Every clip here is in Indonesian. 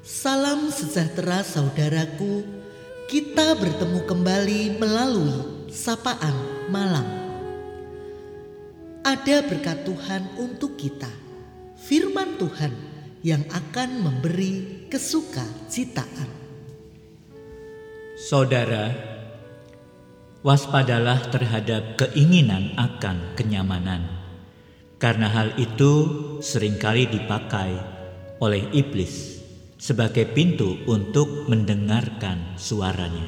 Salam sejahtera saudaraku. Kita bertemu kembali melalui sapaan malam. Ada berkat Tuhan untuk kita. Firman Tuhan yang akan memberi kesuka citaan. Saudara, waspadalah terhadap keinginan akan kenyamanan, karena hal itu sering kali dipakai oleh iblis sebagai pintu untuk mendengarkan suaranya.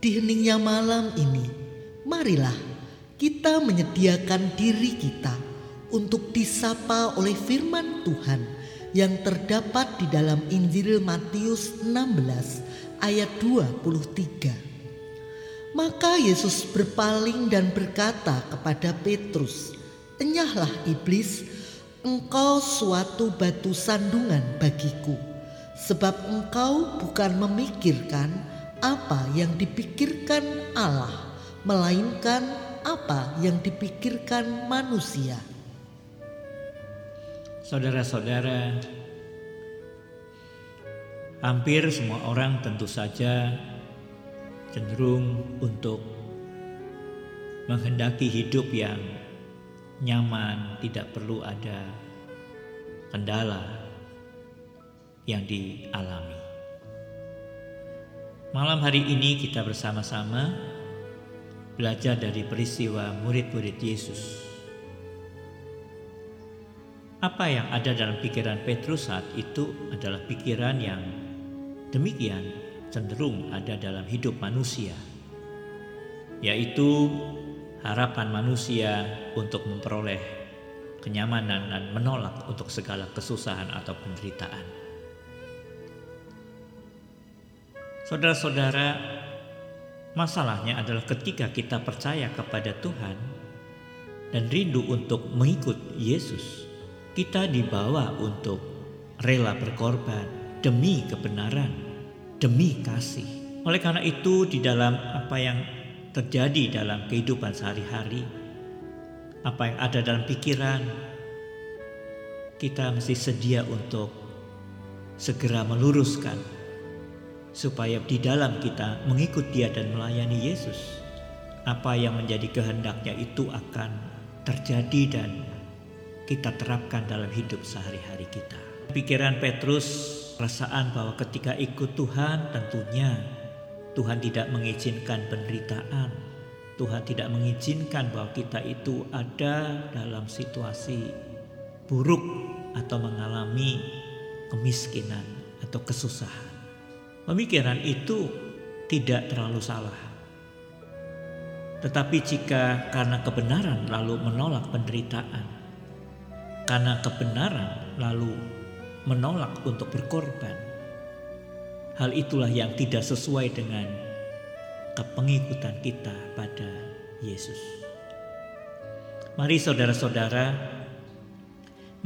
Di heningnya malam ini, marilah kita menyediakan diri kita untuk disapa oleh firman Tuhan yang terdapat di dalam Injil Matius 16 ayat 23. Maka Yesus berpaling dan berkata kepada Petrus, "Enyahlah iblis, engkau suatu batu sandungan bagiku, sebab engkau bukan memikirkan apa yang dipikirkan Allah, melainkan apa yang dipikirkan manusia." Saudara-saudara, hampir semua orang tentu saja cenderung untuk menghendaki hidup yang nyaman, tidak perlu ada kendala yang dialami. Malam hari ini kita bersama-sama belajar dari peristiwa murid-murid Yesus apa yang ada dalam pikiran Petrus saat itu adalah pikiran yang demikian cenderung ada dalam hidup manusia, yaitu harapan manusia untuk memperoleh kenyamanan dan menolak untuk segala kesusahan atau penderitaan. Saudara-saudara, masalahnya adalah ketika kita percaya kepada Tuhan dan rindu untuk mengikut Yesus, kita dibawa untuk rela berkorban demi kebenaran, demi kasih. Oleh karena itu, di dalam apa yang terjadi dalam kehidupan sehari-hari, apa yang ada dalam pikiran, kita mesti sedia untuk segera meluruskan supaya di dalam kita mengikut Dia dan melayani Yesus. Apa yang menjadi kehendaknya itu akan terjadi dan kita terapkan dalam hidup sehari-hari kita. Pikiran Petrus, perasaan bahwa ketika ikut Tuhan tentunya Tuhan tidak mengizinkan penderitaan. Tuhan tidak mengizinkan bahwa kita itu ada dalam situasi buruk atau mengalami kemiskinan atau kesusahan. Pemikiran itu tidak terlalu salah. Tetapi jika karena kebenaran lalu menolak penderitaan, karena kebenaran lalu menolak untuk berkorban. Hal itulah yang tidak sesuai dengan kepengikutan kita pada Yesus. Mari saudara-saudara,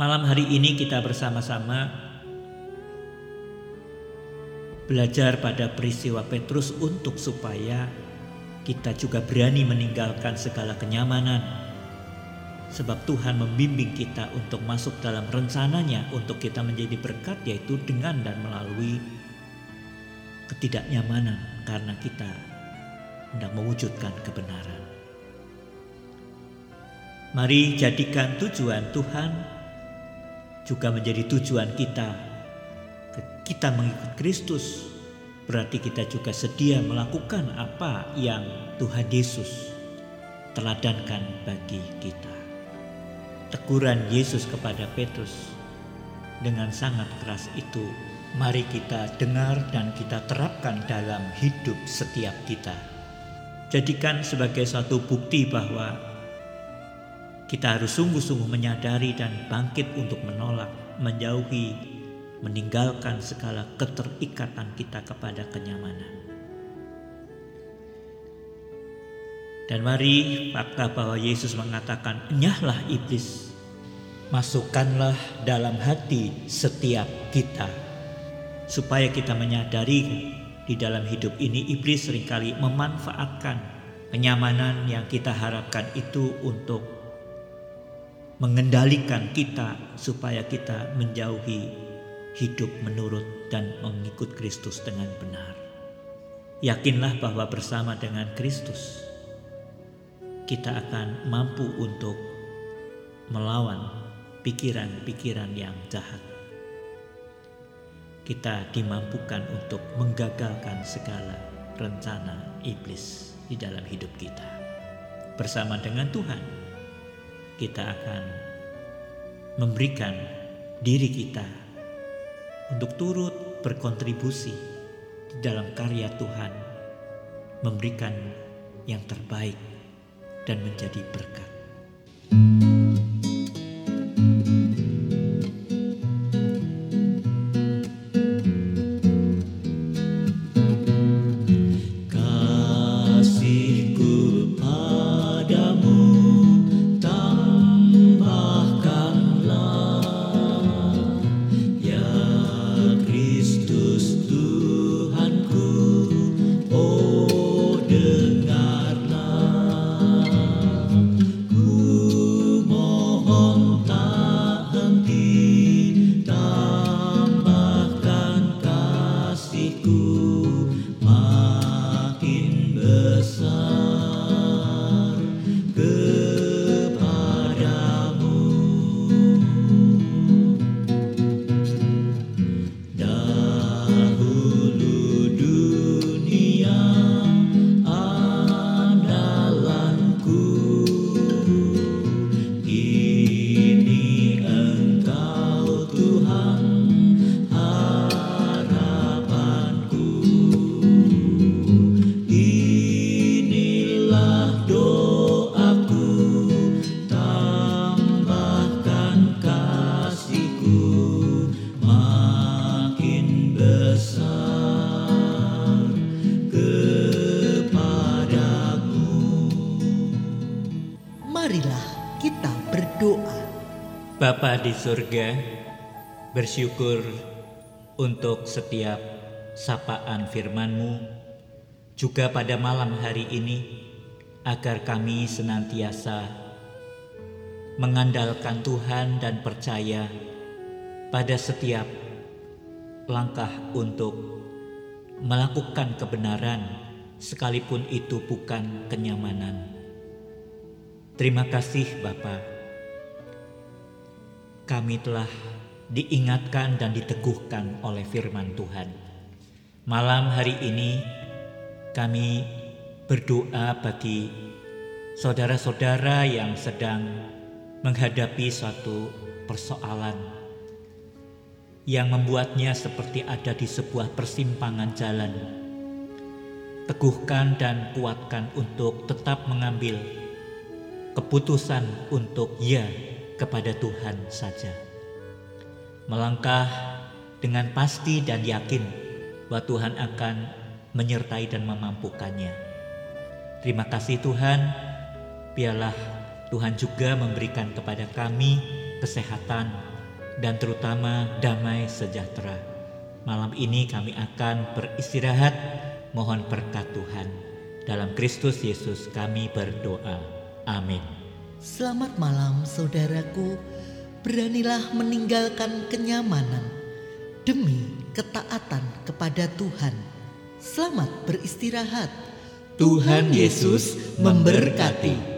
malam hari ini kita bersama-sama belajar pada peristiwa Petrus untuk supaya kita juga berani meninggalkan segala kenyamanan, Sebab Tuhan membimbing kita untuk masuk dalam rencananya untuk kita menjadi berkat yaitu dengan dan melalui ketidaknyamanan karena kita hendak mewujudkan kebenaran. Mari jadikan tujuan Tuhan juga menjadi tujuan kita. Kita mengikut Kristus berarti kita juga sedia melakukan apa yang Tuhan Yesus teladankan bagi kita teguran Yesus kepada Petrus dengan sangat keras itu mari kita dengar dan kita terapkan dalam hidup setiap kita. Jadikan sebagai suatu bukti bahwa kita harus sungguh-sungguh menyadari dan bangkit untuk menolak, menjauhi, meninggalkan segala keterikatan kita kepada kenyamanan. Dan mari fakta bahwa Yesus mengatakan, "Nyahlah iblis, masukkanlah dalam hati setiap kita." Supaya kita menyadari di dalam hidup ini iblis sering kali memanfaatkan kenyamanan yang kita harapkan itu untuk mengendalikan kita supaya kita menjauhi hidup menurut dan mengikut Kristus dengan benar. Yakinlah bahwa bersama dengan Kristus kita akan mampu untuk melawan pikiran-pikiran yang jahat. Kita dimampukan untuk menggagalkan segala rencana iblis di dalam hidup kita. Bersama dengan Tuhan, kita akan memberikan diri kita untuk turut berkontribusi di dalam karya Tuhan, memberikan yang terbaik dan menjadi berkat. Bapa di surga, bersyukur untuk setiap sapaan firman-Mu, juga pada malam hari ini, agar kami senantiasa mengandalkan Tuhan dan percaya pada setiap langkah untuk melakukan kebenaran, sekalipun itu bukan kenyamanan. Terima kasih, Bapak kami telah diingatkan dan diteguhkan oleh firman Tuhan. Malam hari ini kami berdoa bagi saudara-saudara yang sedang menghadapi suatu persoalan yang membuatnya seperti ada di sebuah persimpangan jalan. Teguhkan dan kuatkan untuk tetap mengambil keputusan untuk ya kepada Tuhan saja. Melangkah dengan pasti dan yakin bahwa Tuhan akan menyertai dan memampukannya. Terima kasih Tuhan, biarlah Tuhan juga memberikan kepada kami kesehatan dan terutama damai sejahtera. Malam ini kami akan beristirahat, mohon berkat Tuhan. Dalam Kristus Yesus kami berdoa. Amin. Selamat malam saudaraku, beranilah meninggalkan kenyamanan demi ketaatan kepada Tuhan. Selamat beristirahat. Tuhan Yesus memberkati.